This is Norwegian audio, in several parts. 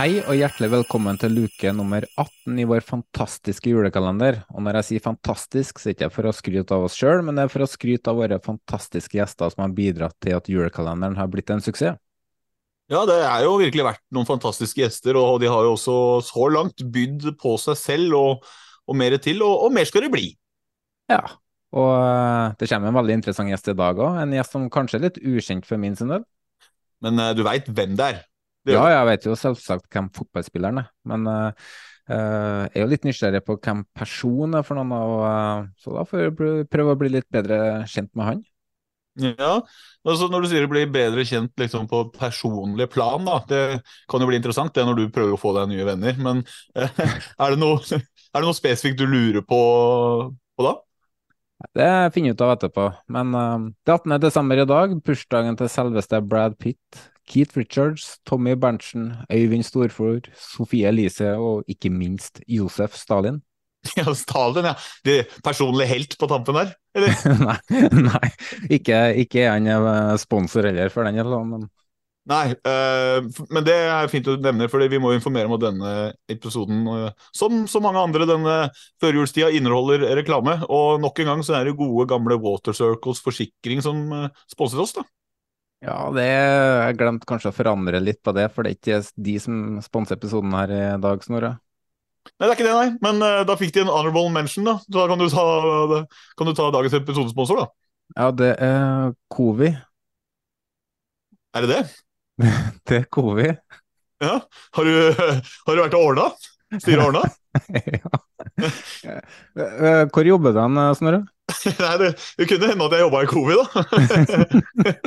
Hei og hjertelig velkommen til luke nummer 18 i vår fantastiske julekalender. Og når jeg sier fantastisk, så er det ikke for å skryte av oss sjøl, men det er for å skryte av våre fantastiske gjester som har bidratt til at julekalenderen har blitt en suksess. Ja, det er jo virkelig vært noen fantastiske gjester, og de har jo også så langt bydd på seg selv og, og mer til, og, og mer skal det bli. Ja, og eh, det kommer en veldig interessant gjest i dag òg. En gjest som kanskje er litt ukjent for min sin del. Men eh, du veit hvem det er. Ja, jeg vet jo selvsagt hvem fotballspilleren er, men eh, jeg er jo litt nysgjerrig på hvem personen er for noen, og, uh, så da får jeg prøve å bli litt bedre kjent med han. Ja, altså Når du sier du blir bedre kjent liksom, på personlig plan, da, det kan jo bli interessant det når du prøver å få deg nye venner. Men er, det noe, er det noe spesifikt du lurer på, på da? Det finner jeg ut av etterpå. Men uh, det er 18. desember i dag, bursdagen til selveste Brad Pitt, Keith Richards, Tommy Berntsen, Øyvind Storfjord, Sofie Elise og ikke minst Josef Stalin. Ja, Stalin, ja. Det personlig helt på tampen der? Eller? nei, nei, ikke, ikke han eh, sponsor heller for den. Eller, men Nei, øh, men det er fint å nevne, for vi må informere om at denne episoden, eh, som så mange andre denne førjulstida, inneholder reklame. Og nok en gang så er det gode, gamle Water Circles forsikring som uh, sponser oss, da. Ja, det jeg glemte kanskje å forandre litt på det, for det er ikke de som sponser episoden her i dag, Snorre. Nei, det er ikke det, nei. Men uh, da fikk de en honorable mention, da. Så da kan du ta, kan du ta dagens episodesponsor, da. Ja, det er Covi. Er det det? Det er Covi. Ja. Har du, har du vært og ordna? Styret ordna? ja. Eh, Hvor jobber du hen, Snorre? Nei, det, det kunne hende at jeg jobba i Covi, da.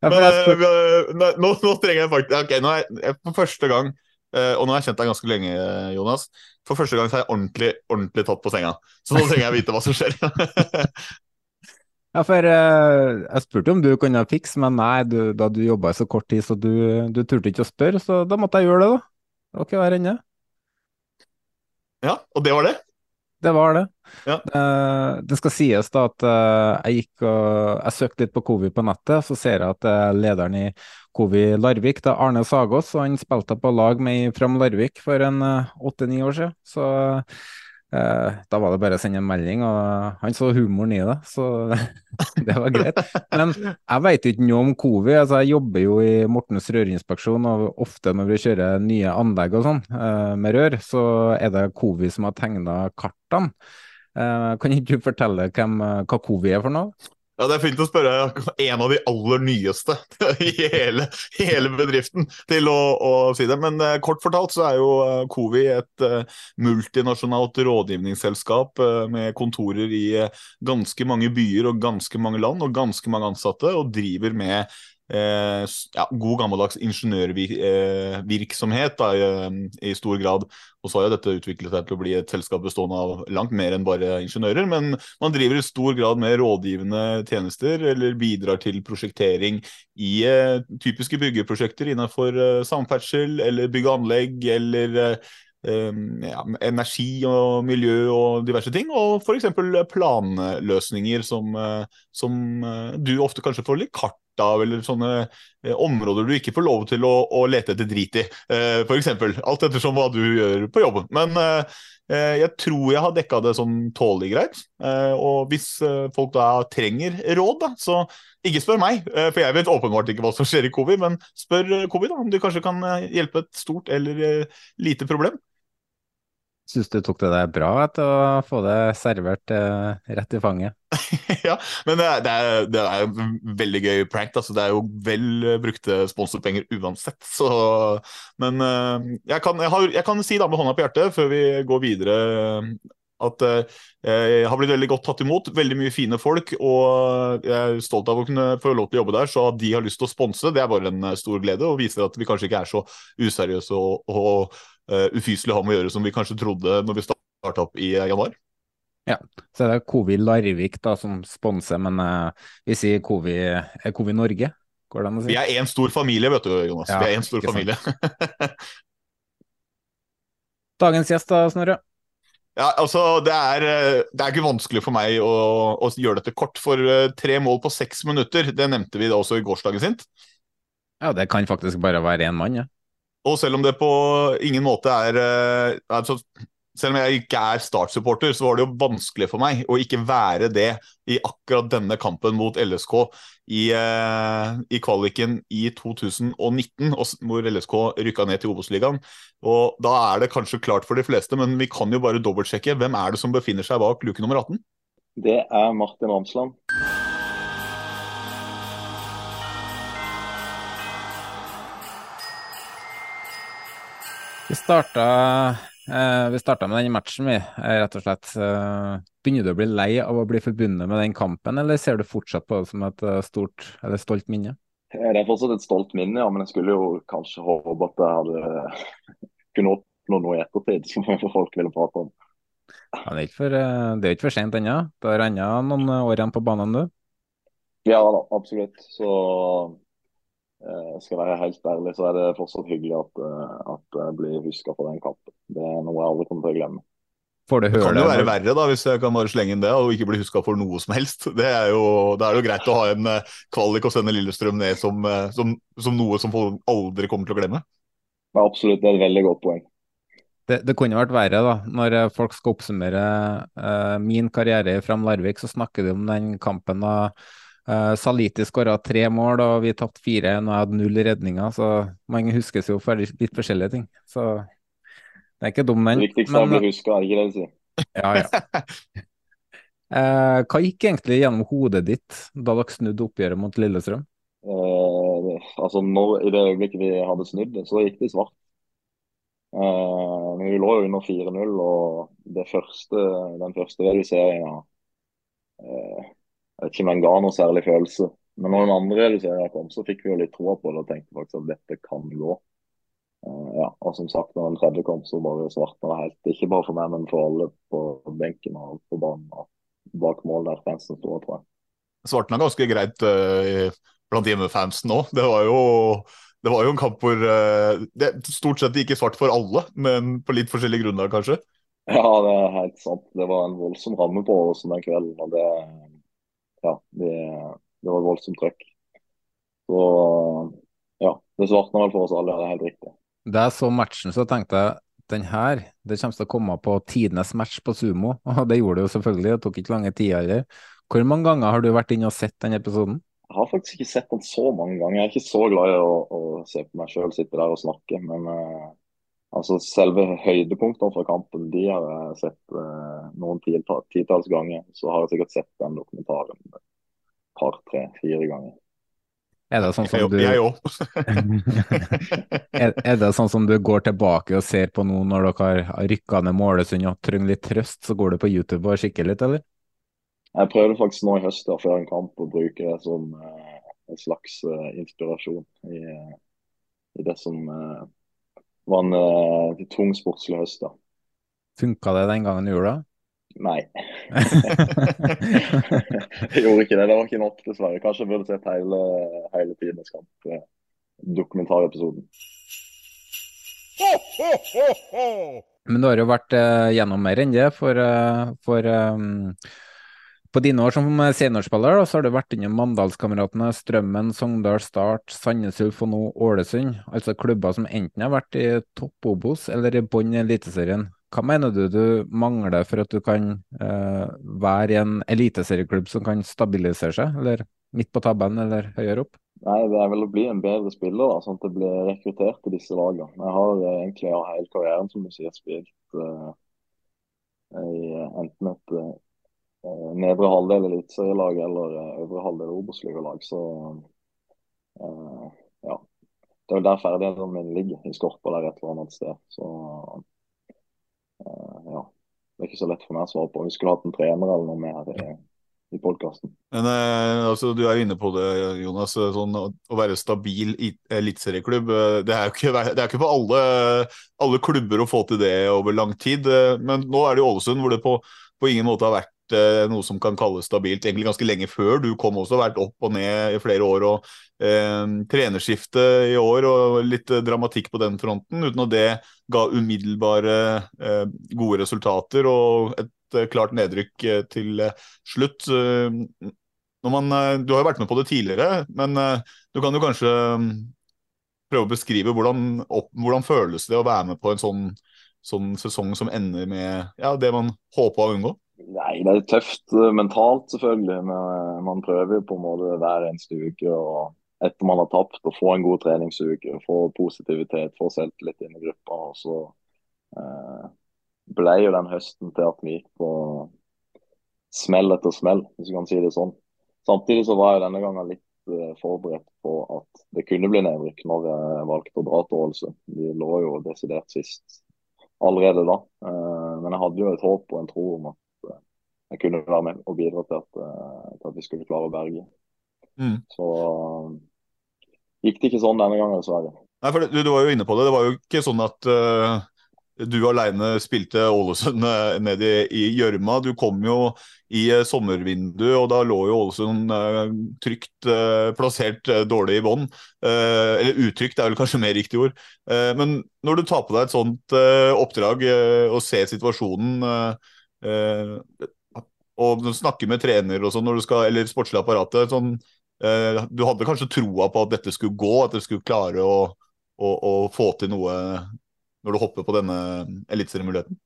Ja, Men eh, vi- nei, nå, nå trenger jeg faktisk Ok, nå er jeg, for første gang eh, Og nå har jeg kjent deg ganske lenge, eh, Jonas. For første gang så er jeg ordentlig, ordentlig tatt på senga. Så nå trenger jeg vite hva som skjer. Ja, for uh, jeg spurte om du kunne fikse, men nei, du, da du jobba i så kort tid, så du, du turte ikke å spørre, så da måtte jeg gjøre det, da. Det var ikke verre enn det. ja, og det var det? Det var det. Ja. Uh, det skal sies da at uh, jeg gikk og jeg søkte litt på Kovi på nettet, så ser jeg at er lederen i Kovi Larvik, det er Arne Sagås, og han spilte på lag med Fram Larvik for en åtte-ni år siden. Så eh, da var det bare å sende en melding, og han så humoren i det, så det var greit. Men jeg vet ikke noe om Covi. Altså, jeg jobber jo i Mortens rørinspeksjon, og ofte når vi kjører nye anlegg og sånn eh, med rør, så er det Covi som har tegna kartene. Eh, kan ikke du fortelle hvem, eh, hva Covi er for noe? Ja, Det er fint å spørre en av de aller nyeste i hele, hele bedriften til å, å si det. Men eh, kort fortalt så er jo eh, Covi et eh, multinasjonalt rådgivningsselskap eh, med kontorer i eh, ganske mange byer og ganske mange land og ganske mange ansatte, og driver med eh, ja, god gammeldags ingeniørvirksomhet eh, i, i stor grad. Og så har jo dette utviklet seg til å bli et selskap bestående av langt mer enn bare ingeniører. Men man driver i stor grad med rådgivende tjenester, eller bidrar til prosjektering i eh, typiske byggeprosjekter innenfor eh, samferdsel, eller bygg og anlegg, eller eh, eh, ja, energi og miljø og diverse ting. Og f.eks. planløsninger som, eh, som eh, du ofte kanskje får litt kart av, eller sånne eh, områder du ikke får lov til å, å lete etter drit i. Eh, eksempel. Alt ettersom hva du gjør på jobben. Men eh, Eh, Jeg tror jeg har dekka det sånn tålelig greit. Eh, Og hvis eh, folk da trenger råd, da, så ikke spør meg, eh, for jeg vet åpenbart ikke hva som skjer i covid, men spør eh, covid da, om du kanskje kan eh, hjelpe et stort eller eh, lite problem. Syns du tok det deg bra etter å få det servert eh, rett i fanget? ja, men det er, det er, en veldig gøy prank. Altså. Det er jo vel brukte sponsorpenger uansett. Så, men eh, jeg kan, jeg, har, jeg kan si da med hånda på hjertet, før vi går videre, at eh, jeg har blitt veldig godt tatt imot. Veldig mye fine folk. Og jeg er stolt av å kunne få lov til å jobbe der. Så at de har lyst til å sponse, det er bare en eh, stor glede. Og viser at vi kanskje ikke er så useriøse og, og uh, ufyselige å ha med å gjøre som vi kanskje trodde når vi starta opp i eh, januar. Ja, så det er Covi Larvik da som sponser, men uh, vi sier Covi, Covi Norge? Går det an å si? Vi er én stor familie, vet du, Jonas. Ja, vi er en stor familie. Dagens gjest da, Snorre? Ja, altså, det er, eh, det er ikke vanskelig for meg å, å gjøre dette kort. For eh, tre mål på seks minutter, det nevnte vi da også i gårsdagen sint. Ja, det kan faktisk bare være én mann, ja. Og selv om det på ingen måte er eh, altså, Selv om jeg ikke er Start-supporter, så var det jo vanskelig for meg å ikke være det i akkurat denne kampen mot LSK i, eh, i kvaliken i 2019, hvor LSK rykka ned til Obos-ligaen. Og Da er det kanskje klart for de fleste, men vi kan jo bare dobbeltsjekke. Hvem er det som befinner seg bak luke nummer 18? Det er Martin Ramsland. Vi starta, eh, vi starta med den matchen, vi. eh, Rett og slett. Eh, begynner du å bli lei av å bli forbundet med den kampen, eller ser du fortsatt på det som et eh, stort eller stolt minne? Det er fortsatt et stolt minne, ja, men jeg skulle jo kanskje håpe at jeg hadde kunne oppnå noe i ettertid som folk ville prate om. Ja, det er for, det er ikke for sent ennå. Det har ennå noen år igjen på banen, du. Ja da, absolutt. Så skal jeg være helt ærlig, så er det fortsatt hyggelig at, eh, at jeg blir huska på den kampen. Det er noe jeg aldri kommer til å glemme. Du Det kan jo være verre, da, hvis jeg kan bare slenge inn det, og ikke bli huska for noe som helst. Det er jo, det er jo greit å ha en eh, kvalik og sende Lillestrøm ned som, eh, som, som noe som folk aldri kommer til å glemme. Ja, absolutt, det er et veldig godt poeng. Det, det kunne vært verre, da. Når eh, folk skal oppsummere uh, min karriere i Fram Larvik, så snakker de om den kampen da eh, Saliti skåra tre mål og vi tapte fire, og jeg hadde null redninger. Så man huskes jo for litt forskjellige ting. Så det er ikke dum, den. Det viktigste er å Men, bli huska, er ikke det du sier? ja, ja. uh, hva gikk egentlig gjennom hodet ditt da dere snudde oppgjøret mot Lillestrøm? Uh, altså når, I det øyeblikket vi hadde snudd det, så gikk det i svart. Uh, men vi lå jo under 4-0, og det første, den første reduseringa eh, Jeg vet ikke om den ga noe særlig følelse. Men når den andre reduseringa kom, så fikk vi jo litt troa på det og tenkte faktisk at dette kan gå. Uh, ja, og som sagt, når den tredje kom, så bare svartna det helt. Ikke bare for meg, men for alle på benken og på banen bak mål der fansen sto, tror jeg. Svartna ganske greit uh, blant hjemmefansen òg. Det var jo det var jo en kamp hvor eh, det stort sett gikk i svart for alle, men på litt forskjellige grunner, kanskje. Ja, det er helt sant. Det var en voldsom ramme på oss den kvelden. og det, ja, det, det var voldsomt trøkk. Så ja, det svartna vel for oss alle, det er helt riktig. Da jeg så matchen, så tenkte jeg den her, det kommer til å komme på tidenes match på sumo. Og det gjorde det jo selvfølgelig, det tok ikke lange tida heller. Hvor mange ganger har du vært inne og sett den episoden? Jeg har faktisk ikke sett den så mange ganger. Jeg er ikke så glad i å, å se på meg sjøl sitte der og snakke. Men eh, altså selve høydepunktene fra kampen de har jeg sett eh, noen tita- titalls ganger. Så har jeg sikkert sett den dokumentaren et par, tre, fire ganger. Er det sånn du er, er det sånn som du går tilbake og ser på nå når dere har rykka ned Målesund og trenger litt trøst, så går du på YouTube og kikker litt, eller? Jeg prøvde faktisk nå i høst da, før en kamp å bruke det som eh, en slags eh, inspirasjon i, eh, i det som eh, var en eh, tung sportslig høst. da. Funka det den gangen du gjorde det? Nei. Jeg gjorde ikke det. Det var ikke nok, dessverre. Kanskje jeg burde sett hele, hele tidenes kamp. eh, Dokumentarepisoden. Men du har jo vært eh, gjennom mer enn det, for, eh, for um, på dine år som seniorspiller da, så har du vært innom Mandalskameratene, Strømmen, Sogndal, Start, Sandnes Ulf og nå Ålesund. Altså klubber som enten har vært i topp Obos eller i bånn i Eliteserien. Hva mener du du mangler for at du kan eh, være i en eliteserieklubb som kan stabilisere seg, eller midt på tabben eller høyere opp? Nei, Det er vel å bli en bedre spiller, da, sånn at jeg blir rekruttert til disse lagene. Jeg har eh, egentlig av hele karrieren som du sier, spilt uh, i enten et uh, nedre halvdel eliteserielag eller øvre halvdel Obos-ligalag. Så ja. Det er vel der ferdighetene mine ligger, i skorpa der et eller annet sted. Så Eh, ja, det er ikke så lett for meg å svare på. Vi skulle hatt en trener eller noe mer i, i podkasten. Eh, altså, Du er jo inne på det, Jonas. Sånn, å være stabil eliteserieklubb. Eh, det er jo ikke, det er ikke på alle, alle, klubber å få til det over lang tid. Eh, men nå er det jo Ålesund hvor det på, på ingen måte har vært noe som kan kalles stabilt egentlig ganske lenge før. Du kom også, vært opp og ned i flere år. og eh, Trenerskifte i år og litt dramatikk på den fronten, uten at det ga umiddelbare eh, gode resultater og et eh, klart nedrykk eh, til eh, slutt. Man, du har jo vært med på det tidligere, men du kan jo kanskje mm, prøve å beskrive hvordan, opp, hvordan føles det å være med på en sånn, sånn sesong som ender med ja, det man håpa å unngå? Nei, Det er tøft mentalt, selvfølgelig. Men man prøver jo på en måte hver eneste uke. og etter man har tapt, å få en god treningsuke, få positivitet, få selvtillit inn i gruppa. og så eh, ble jo den høsten til at vi gikk på smell etter smell, hvis du kan si det sånn. Samtidig så var jeg denne gangen litt eh, forberedt på at det kunne bli nedrykk når jeg valgte å dra til Ålesund. Vi lå jo desidert sist allerede da. Eh, men jeg hadde jo et håp og en tro om at eh, jeg kunne være med og bidra til at, eh, til at vi skulle klare å berge. Mm. Så gikk det ikke sånn denne gangen, dessverre. Nei, for du, du, var jo inne på det. Det var jo ikke sånn at uh, du alene spilte Ålesund uh, ned i gjørma. Du kom jo i uh, sommervinduet, og da lå jo Ålesund trygt plassert dårlig i bånn. eller utrygt er vel kanskje mer riktig ord. men når du tar på deg et sånt oppdrag og ser situasjonen og snakker med trener og sånn, eller sportslig apparatet sånn, Eh, du hadde kanskje troa på at dette skulle gå, at du skulle klare å, å, å få til noe når du hopper på denne eliteseriemuligheten?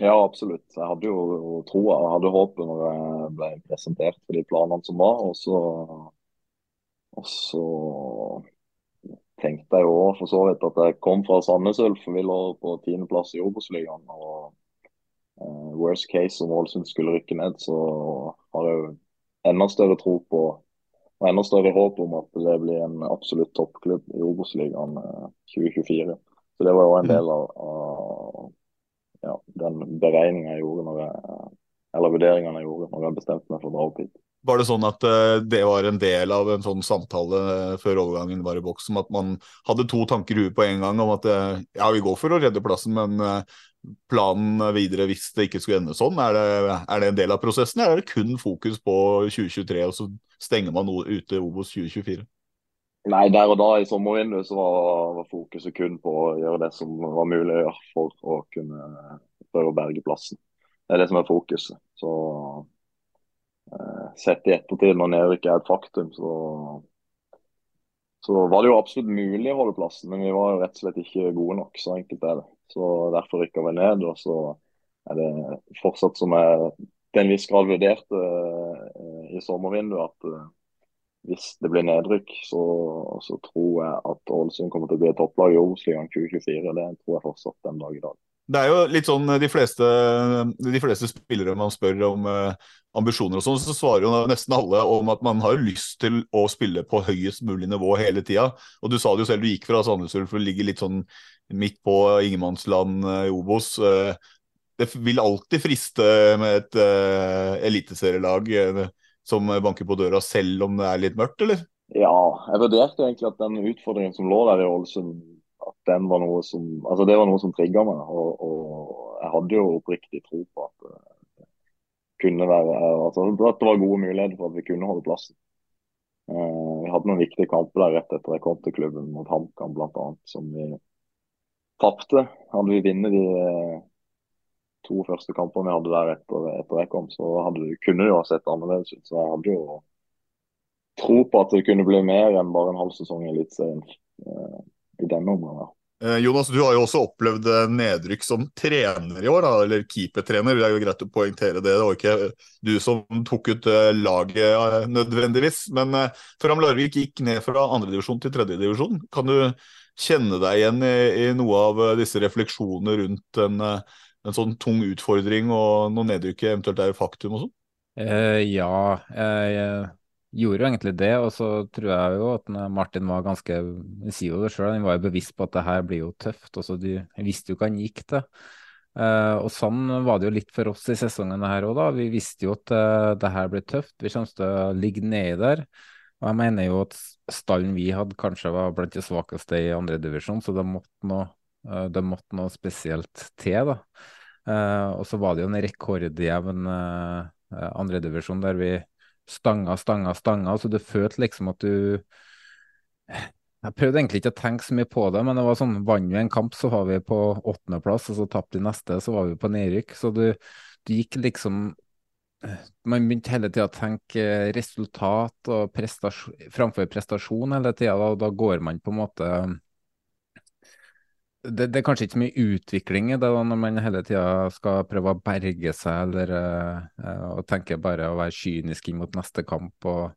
Ja, absolutt. Jeg hadde jo troa og hadde håpet når jeg ble presentert for de planene som var. Og så, og så tenkte jeg jo for så vidt at jeg kom fra Sandnes Ulf, for vi lå på tiendeplass i Obos-ligaen. Og worst case om Ålesund skulle rykke ned, så har jeg jo enda større tro på og enda større håp om at det blir en absolutt toppklubb i Obos-ligaen 2024. Eh, Så det var jo en mm. del av, av ja, den beregninga jeg gjorde, når jeg, eller vurderingene jeg gjorde når jeg bestemte meg for å dra opp hit. Var det sånn at uh, det var en del av en sånn samtale før overgangen var i boks, om at man hadde to tanker i huet på en gang om at ja, vi går for å redde plassen, men planen videre hvis det ikke skulle ende sånn? Er det, er det en del av prosessen, eller er det kun fokus på 2023, og så stenger man noe ute Obos 2024? Nei, der og da i sommervinduet så var, var, fokuset kun på å gjøre det som var mulig å gjøre for å kunne prøve å berge plassen. Det er det som er fokuset. Så eh, sett i ettertid når nedrykket er et faktum, så, så var det jo absolutt mulig å holde plassen. Men vi var jo rett og slett ikke gode nok. Så enkelt er det. Så derfor rykka vi ned. Og så er det fortsatt som jeg til en viss grad vurderte uh, i sommervinduet at uh, hvis det blir nedrykk, så, så, tror jeg at Ålesund kommer til å bli et topplag i Obos-ligaen 2024. Det tror jeg fortsatt den dag i dag. Det er jo litt sånn de fleste, de fleste spillere man spør om eh, ambisjoner og sånn, så svarer jo nesten alle om at man har lyst til å spille på høyest mulig nivå hele tida. Og du sa det jo selv, du gikk fra Sandnes Ulf for ligger ligge litt sånn midt på ingenmannsland i Obos. Eh, det vil alltid friste med et eh, eliteserielag som banker på døra, selv om det er litt mørkt, eller? Ja, jeg vurderte egentlig at den utfordringen som lå der i Ålesund, at den var noe som altså det var noe som trigga meg. Og, og, jeg hadde jo oppriktig tro på at det kunne være altså, at det var gode muligheter for at vi kunne holde plassen. Uh, vi hadde noen viktige kamper der rett etter jeg kom til klubben, mot HamKam bl.a., som vi tapte. Hadde vi vunnet de to første kampene vi hadde der etter, etter jeg kom, så hadde, kunne det jo ha sett annerledes ut. Så jeg hadde jo tro på at det kunne bli mer enn bare en halv sesong i Eliteserien i denne omgangen. Eh, Jonas, du har jo også opplevd eh, nedrykk som trener i år, da, eller keepertrener. Det er jo greit å poengtere det. Det var ikke du som tok ut eh, laget eh, nødvendigvis. Men eh, Fram Larvik gikk ned fra andredivisjon til tredjedivisjon. Kan du kjenne deg igjen i, i noe av eh, disse refleksjonene rundt en, eh, en sånn tung utfordring og når nedrykket eventuelt er faktum og sånn? Uh, ja, jeg gjorde jo egentlig det. Og så tror jeg jo at Martin var ganske Han sier jo det sjøl, han var jo bevisst på at det her blir jo tøft. og så de, visste jo hva han gikk til. Uh, og sånn var det jo litt for oss i sesongen her òg, da. Vi visste jo at uh, det her blir tøft. Vi kommer til å ligge nedi der. Og jeg mener jo at stallen vi hadde kanskje var blant de svakeste i andredivisjon, så det måtte noe, uh, det måtte noe spesielt til, da. Eh, og så var det jo en rekordjevn uh, andredivisjon der vi stanga, stanga, stanga. Så det følte liksom at du Jeg prøvde egentlig ikke å tenke så mye på det, men det var sånn vant vi en kamp, så var vi på åttendeplass, og så tapte de neste, så var vi på nedrykk. Så du, du gikk liksom man begynte hele tida å tenke resultat og prestasjon, framfor prestasjon hele tida. og da går man på en måte det, det, er kanskje ikke så mye utvikling i det når man hele tida skal prøve å berge seg eller uh, og tenke bare å være kynisk inn mot neste kamp. Og,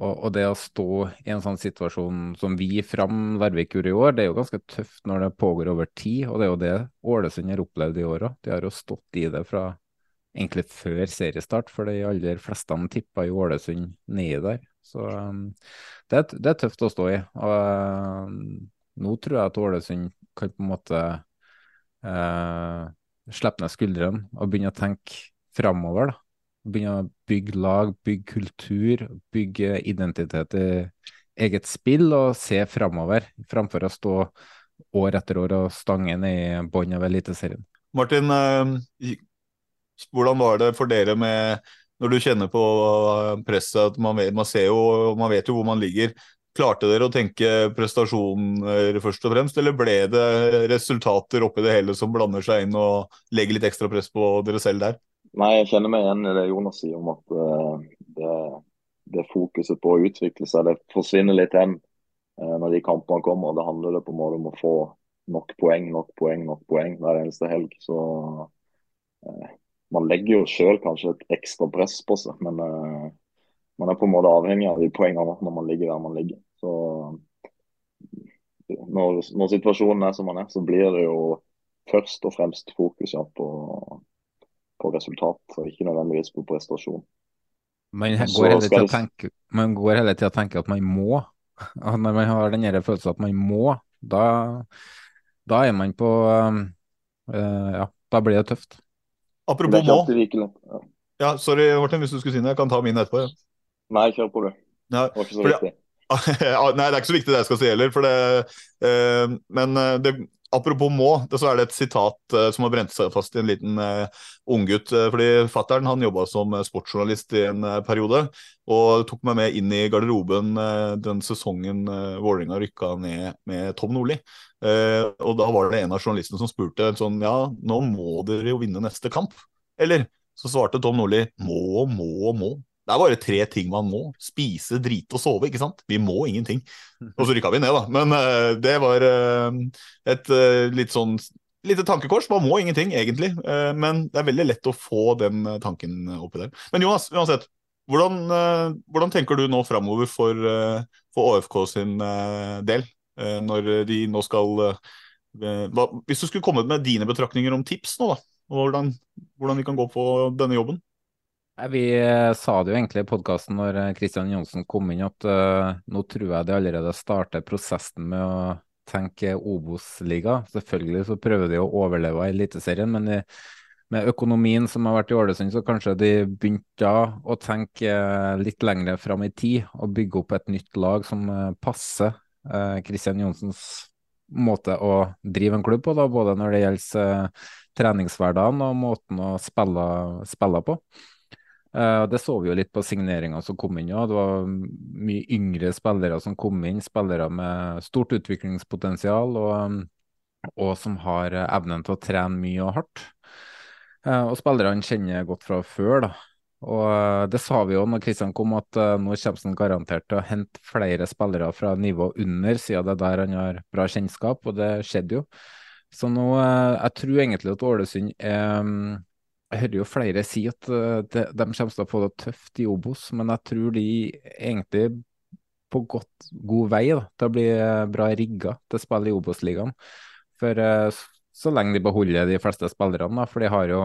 og, og, det å stå i en sånn situasjon som vi fram Larvik gjorde i år, det er jo ganske tøft når det pågår over tid. Og det er jo det Ålesund har opplevd i år òg. De har jo stått i det fra egentlig før seriestart, for de aller fleste tippa i Ålesund nedi der. Så um, det, det, er tøft å stå i. Og um, nå tror jeg at Ålesund kan på en måte eh, slippe ned skuldrene og begynne å tenke framover. Begynne å bygge lag, bygge kultur, bygge identitet i eget spill og se framover, framfor å stå år etter år og stange ned i bånn av Eliteserien. Martin, eh, hvordan var det for dere med når du kjenner på presset at man, man, ser jo, man vet jo hvor man ligger. Klarte dere å tenke prestasjoner først og fremst, eller ble det resultater oppi det hele som blander seg inn og legger litt ekstra press på dere selv der? Nei, jeg kjenner meg igjen i det Jonas sier om at uh, det, det, fokuset på å utvikle seg, det forsvinner litt hen uh, når de kampene kommer. Det handler det på en måte om å få nok poeng, nok poeng, nok poeng hver eneste helg. Så uh, man legger jo sjøl kanskje et ekstra press på seg, men man er på en måte avhengig av de poengene når man ligger der man ligger. Så når, når situasjonen er som den er, så blir det jo først og fremst fokus ja, på, på, resultat, og ikke nødvendigvis på prestasjon. Man går hele til å tenke, man går hele til å tenke at man må. Og når man har den følelsen at man må, da, da er man på uh, Ja, da blir det tøft. Apropos må. Ja. ja, sorry Martin, hvis du skulle si noe. Jeg kan ta min etterpå. Ja. Nei, kjør på, du. Det var ikke så viktig. Nei, det er ikke så viktig det jeg skal si heller. For det, eh, men eh, det, apropos må, så er det et sitat eh, som har brent seg fast i en liten uh, unggutt. Uh, fordi Fattern jobba som sportsjournalist i en periode, og tok meg med inn i garderoben den sesongen uh, Vålerenga rykka ned med Tom Nordli. og da var det en av journalistene som spurte sånn Ja, nå må dere jo vinne neste kamp, eller? Så svarte Tom Nordli må, må, må. Det er bare tre ting man må. Spise, drite og sove, ikke sant? Vi må ingenting. Og så rykka vi ned, da. Men uh, det var uh, et uh, litt sånn lite tankekors. Man må ingenting, egentlig. men det er veldig lett å få den tanken oppi der. Men Jonas, uansett. Hvordan, hvordan tenker du nå framover for, for ÅFK sin del? når de nå skal hva, Hvis du skulle kommet med dine betraktninger om tips nå, da. Hvordan, hvordan de kan gå på denne jobben? Vi eh, sa det jo egentlig i podkasten når Kristian eh, Johnsen kom inn, at uh, nå tror jeg de allerede starter prosessen med å tenke Obos-liga. Selvfølgelig så prøver de å overleve Eliteserien, men de, med økonomien som har vært i Ålesund, så kanskje de begynte å tenke litt lengre fram i tid og bygge opp et nytt lag som passer Kristian Johnsens måte å drive en klubb på, da, både når det gjelder treningshverdagen og måten å spille, spille på. Uh, det så vi jo litt på signeringa som kom inn. Ja. Det var mye yngre spillere som kom inn, spillere med stort utviklingspotensial og, og som har evnen til å trene mye og hardt. Og spillerne kjenner godt fra før. da. Og eh, det sa vi jo når Kristian kom, at nå kommer han garantert til å hente flere spillere fra nivå under, siden det er der han har bra kjennskap, og det skjedde jo. Så nå, jeg tror egentlig at Ålesund er um, Jeg hører jo flere si at uh, de, kommer til å få det tøft i Obos, men jeg tror de egentlig på godt, god vei da, til å bli bra rigga til å spille i Obos-ligaen. For så lenge de beholder de fleste spillerne, da, for de har jo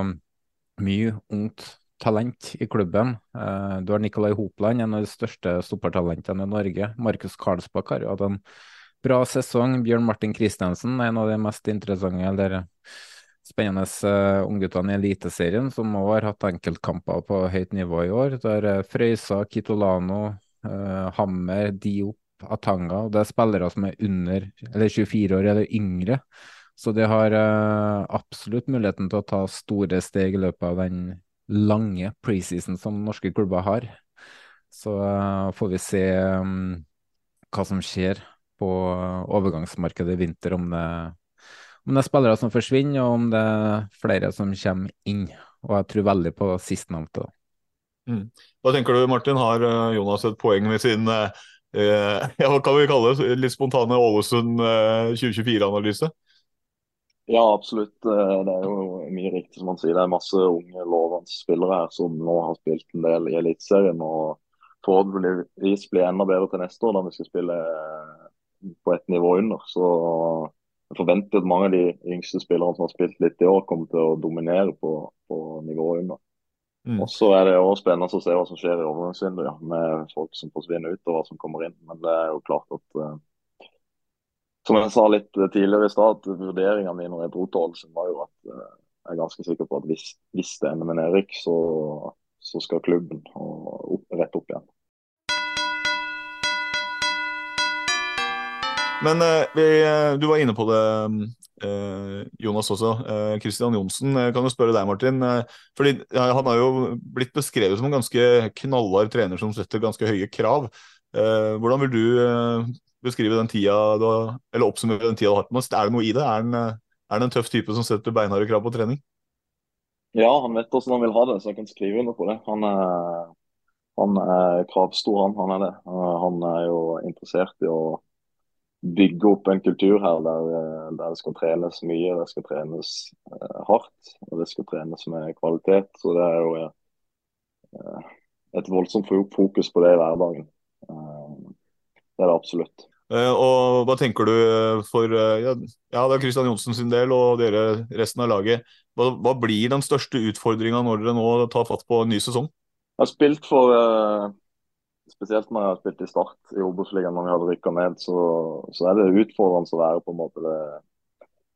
mye ungt talent i klubben. Du har Nikolai Hopland, en av de største stoppertalentene i Norge. Markus Karlsbakk har jo hatt en bra sesong. Bjørn Martin Christensen, en av de mest interessante eller spennende uh, ungguttene i Eliteserien, som òg har hatt enkeltkamper på høyt nivå i år. Det er uh, Frøysa, Kitolano, uh, Hammer, Diop, Atanga. Det er spillere som er under eller 24 år eller yngre. Så de har absolutt muligheten til å ta store steg i løpet av den lange preseason som norske klubber har. Så får vi se um, hva som skjer på overgangsmarkedet i vinter, om det, om det er spillere som forsvinner, og om det er flere som kommer inn. Og jeg tror veldig på sistnevnte. Mm. Hva tenker du, Martin? Har uh, Jonas et poeng med sin eh, ja, hva kan vi kalle det, litt spontane Ålesund 2024-analyse? Ja, absolutt. Eh, det er jo mye riktig som han sier. Det er masse unge, lovende spillere her som nå har spilt en del i Eliteserien. Og forhåpentligvis blir enda bedre til neste år, da vi skal spille eh, på et nivå under. Så jeg forventer at mange av de yngste spillerne som har spilt litt i år, kommer til å dominere på, på nivået under. Mm. Og så er det også spennende å se hva som skjer i overgangsvinduet, ja, med folk som forsvinner ut og hva som kommer inn. Men det er jo klart at uh, som jeg sa litt tidligere i stad, vurderinga mi når jeg dro til Ålesund, var jo at uh, jeg er ganske sikker på at hvis, hvis det ender med nedrykk, så, så, skal klubben opp, rett opp igjen. Men eh, vi, eh, du var inne på det, Jonas også. Kristian Johnsen, kan jo spørre deg, Martin. fordi Han har jo blitt beskrevet som en ganske knallhard trener som setter ganske høye krav. Hvordan vil du beskrive den tida du har, eller oppsummere den tida du har hatt med oss. Er det noe i det? Er han, er en tøff type som setter beinharde krav på trening? Ja, han vet hvordan han vil ha det, så jeg kan skrive under på det. Han er, han er kravstor, han. Han er det. Han er jo interessert i å bygge opp en kultur her der, der det skal trenes mye, det skal trenes uh, hardt og det skal trenes med kvalitet. Så det er jo uh, et voldsomt fokus på det i hverdagen. Uh, det er det absolutt. Og Hva tenker du eh, for ja, ja, det er Kristian Johnsen sin del og dere resten av laget. Hva, hva blir den største utfordringa når dere nå tar fatt på en ny sesong? Jeg har spilt for Spesielt når jeg har spilt i Start i Obos-ligaen når vi hadde rykka ned, så, så, er det utfordrende å være på en måte det,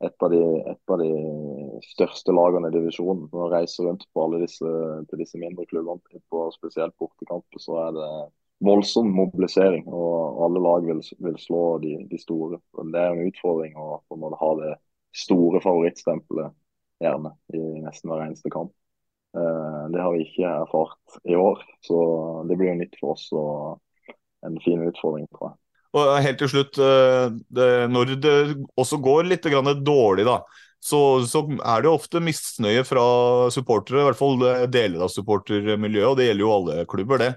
et, av de, et av de største lagene i divisjonen. Når jeg reiser rundt på alle disse, til disse mindre klubbene, på spesielt bortekamper, så er det voldsom mobilisering. og Alle lag vil, vil slå de, de, store. Det er en utfordring å på en måte ha det store favorittstempelet gjerne i nesten hver eneste kamp. Uh, det har vi ikke erfart i år, så det blir jo nytt for oss og en fin utfordring, tror jeg. Og helt til slutt, eh, det, Når det også går litt dårlig, da, så, så, er det ofte misnøye fra supportere, i hvert fall deler av supportermiljøet, og det gjelder jo alle klubber, det.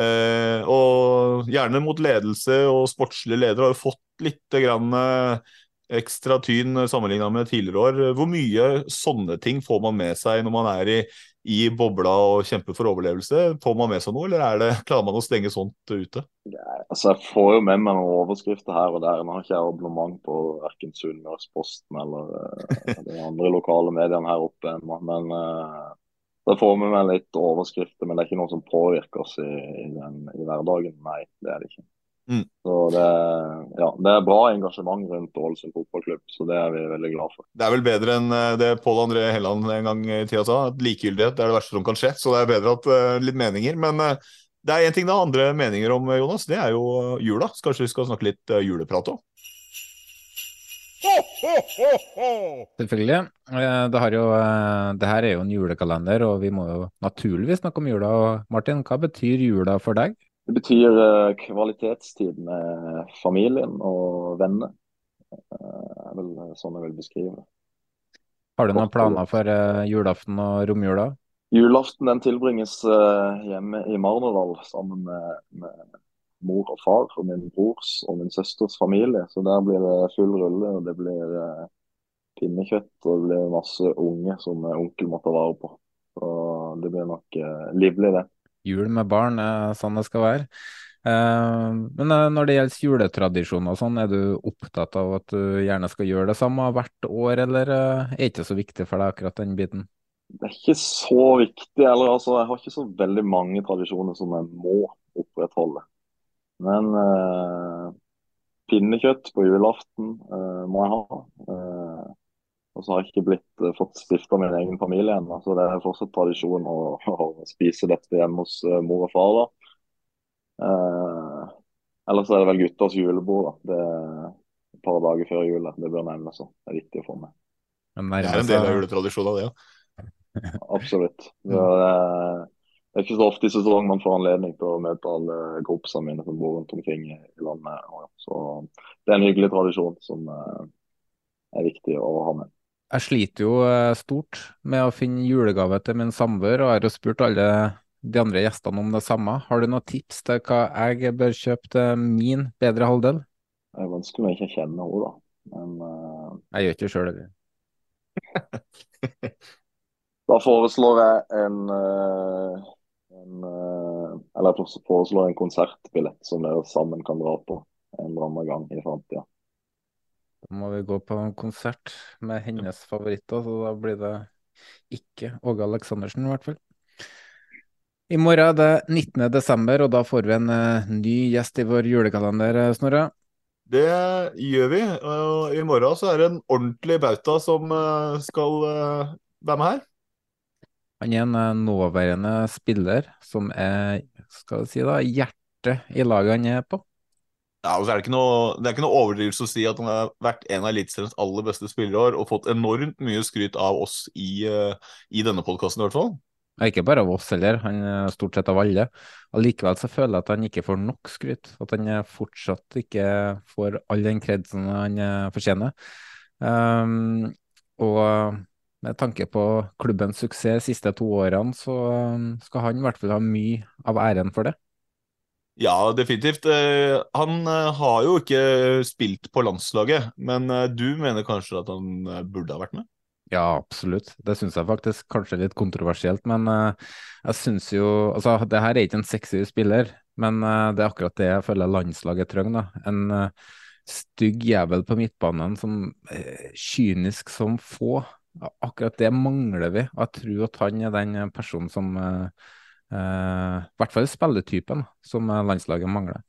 Eh, og gjerne mot ledelse og sportslige ledere har jo fått litt grann, eh, ekstra tyn sammenligna med tidligere år. Hvor mye sånne ting får man med seg når man er i, i bobla og kjemper for overlevelse? Får man med seg noe, eller det, klarer man å stenge sånt ute? Ja, altså Jeg får jo med meg noen overskrifter her og der. Nå har ikke jeg abonnement på verken Sunnmørsposten eller uh, de andre lokale mediene her oppe ennå. Men uh, da får vi med litt overskrifter, men det er ikke noe som påvirker oss i, i, den, i hverdagen. Nei, det er det ikke. Mm. Så det, ja, det, er bra engasjement rundt Ålesund fotballklubb, så det er vi veldig glad for. Det er vel bedre enn eh, det Pål André Helland en gang i tida sa, at likegyldighet er det verste som kan skje. Så det er bedre at uh, litt meninger. Men uh, det er én ting det er andre meninger om, Jonas. Det er jo jula. Så kanskje vi skal snakke litt uh, juleprat òg? Selvfølgelig. Eh, det, jo, det, her er jo en julekalender, og vi må jo naturligvis snakke om jula. Martin, hva betyr jula for deg? Det betyr eh, kvalitetstid med familien og venner. Det er vel sånn jeg vil beskrive det. Har du noen planer for julaften og romjula? Julaften den tilbringes eh, hjemme i Marnardal sammen med, med mor og far og min brors og min søsters familie. Så der blir det full rulle. og Det blir eh, pinnekjøtt og det blir masse unge som onkel måtte ta vare på. Så det blir nok eh, livlig, det. Jul med barn er sånn det skal være. Eh, men eh, når det gjelder juletradisjoner og sånn, er du opptatt av at du gjerne skal gjøre det samme hvert år, eller eh, er det ikke så viktig for deg akkurat den biten? Det er ikke så viktig. eller altså, Jeg har ikke så veldig mange tradisjoner som jeg må opprettholde. Men eh, pinnekjøtt på julaften eh, må jeg ha. Eh, og så har jeg ikke blitt, uh, fått stifta min egen familie ennå, så det er fortsatt tradisjon å, å spise dette hjemme hos uh, mor og far. da. Uh, ellers er det vel gutters julebord. da. Det er et par dager før jul. Det bør nevnes. Det er viktig å få med. Det er en del av juletradisjonen, det. Ja. Absolutt. Det er, det er ikke så ofte i sesong man får anledning til å møte alle kompisene mine som bor rundt omkring i landet. Så det er en hyggelig tradisjon som er viktig å ha med. Jeg sliter jo eh, stort med å finne julegave til min samboer, og jeg har jo spurt alle de andre gjestene om det samme. Har du noen tips til hva jeg bør kjøpe til min bedre halvdel? Det er vanskelig å ikke kjenne henne, da. Men uh... Jeg gjør ikke sjøl heller. da foreslår jeg en, uh, en Eller jeg foreslår en konsertbillett som dere sammen kan dra på en eller annen gang i framtida. Må vi gå på en konsert med hennes favoritter, så da blir det ikke Åge Aleksandersen, i hvert fall. I morgen er det 19. desember, og da får vi en uh, ny gjest i vår julekalender, eh, Snorre. Det gjør vi. og I morgen så er det en ordentlig bauta som uh, skal uh, være med her. Han er en nåværende spiller som er skal si da, hjertet i laget han er på. Ja, er det, noe, det er ikke noe overdrivelse å si at han har vært en av Eliteseriens aller beste spillere og fått enormt mye skryt av oss i, uh, i denne podkasten, i hvert fall. Ikke bare av oss heller, han er stort sett av alle. Allikevel så føler jeg at han ikke får nok skryt. At han fortsatt ikke får all den kredsen han eh, fortjener. Um, og med tanke på klubbens suksess de siste to årene, så skal han i hvert fall ha mye av æren for det. Ja, definitivt. Eh, han eh, har jo ikke spilt på landslaget, men eh, du mener kanskje at han burde ha vært med? Ja, absolutt. Det syns jeg faktisk kanskje er litt kontroversielt, men jeg syns jo Altså, det her er ikke en sexy spiller, men det er akkurat det jeg føler landslaget trenger, da. En stygg jævel på midtbanen som kynisk som få. Akkurat det mangler vi. Jeg tror at han er den personen som Uh, I hvert fall spilletypen som landslaget mangler.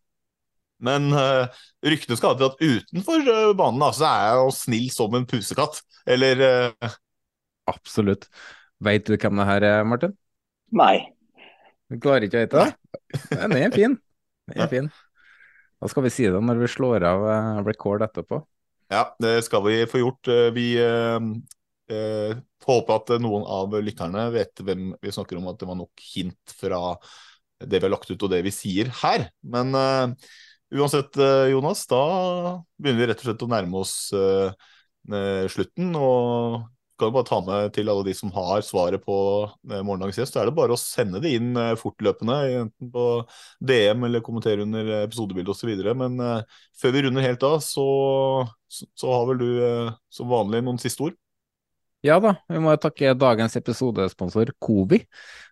Men uh, ryktene skal ha til at utenfor uh, banen da, så er jeg jo snill som en pusekatt. Eller uh... Absolutt. Veit du hvem det her er, Martin? Nei. Du klarer ikke å vite det? Den er fin. Den er fin. Da skal vi si det når vi slår av record etterpå. Ja, det skal vi få gjort. Vi eh, håper at noen av lytterne vet hvem vi snakker om, at det var nok hint fra det vi har lagt ut og det vi sier her. Men uh, uansett, uh, Jonas, da begynner vi rett og slett å nærme oss uh, slutten. Og kan bare ta med til alle de som har svaret på morgendagens gjest, så er det bare å sende det inn fortløpende, enten på DM eller kommentere under episodebildet osv. Men før vi runder helt av, så, så, har vel du som vanlig noen siste ord? Ja da, vi må takke dagens episodesponsor Kobi.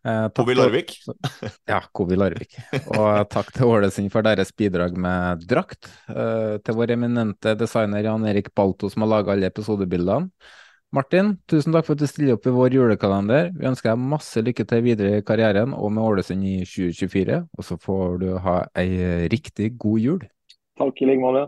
Eh, Kobi Larvik. ja, Kobi Larvik. Og takk til Ålesund for deres bidrag med drakt. Eh, til vår eminente designer Jan Erik Balto som har laga alle episodebildene. Martin, tusen takk for at du stiller opp i vår julekalender. Vi ønsker deg masse lykke til videre i karrieren og med Ålesund i 2024. Og så får du ha ei riktig god jul. Takk i like måte.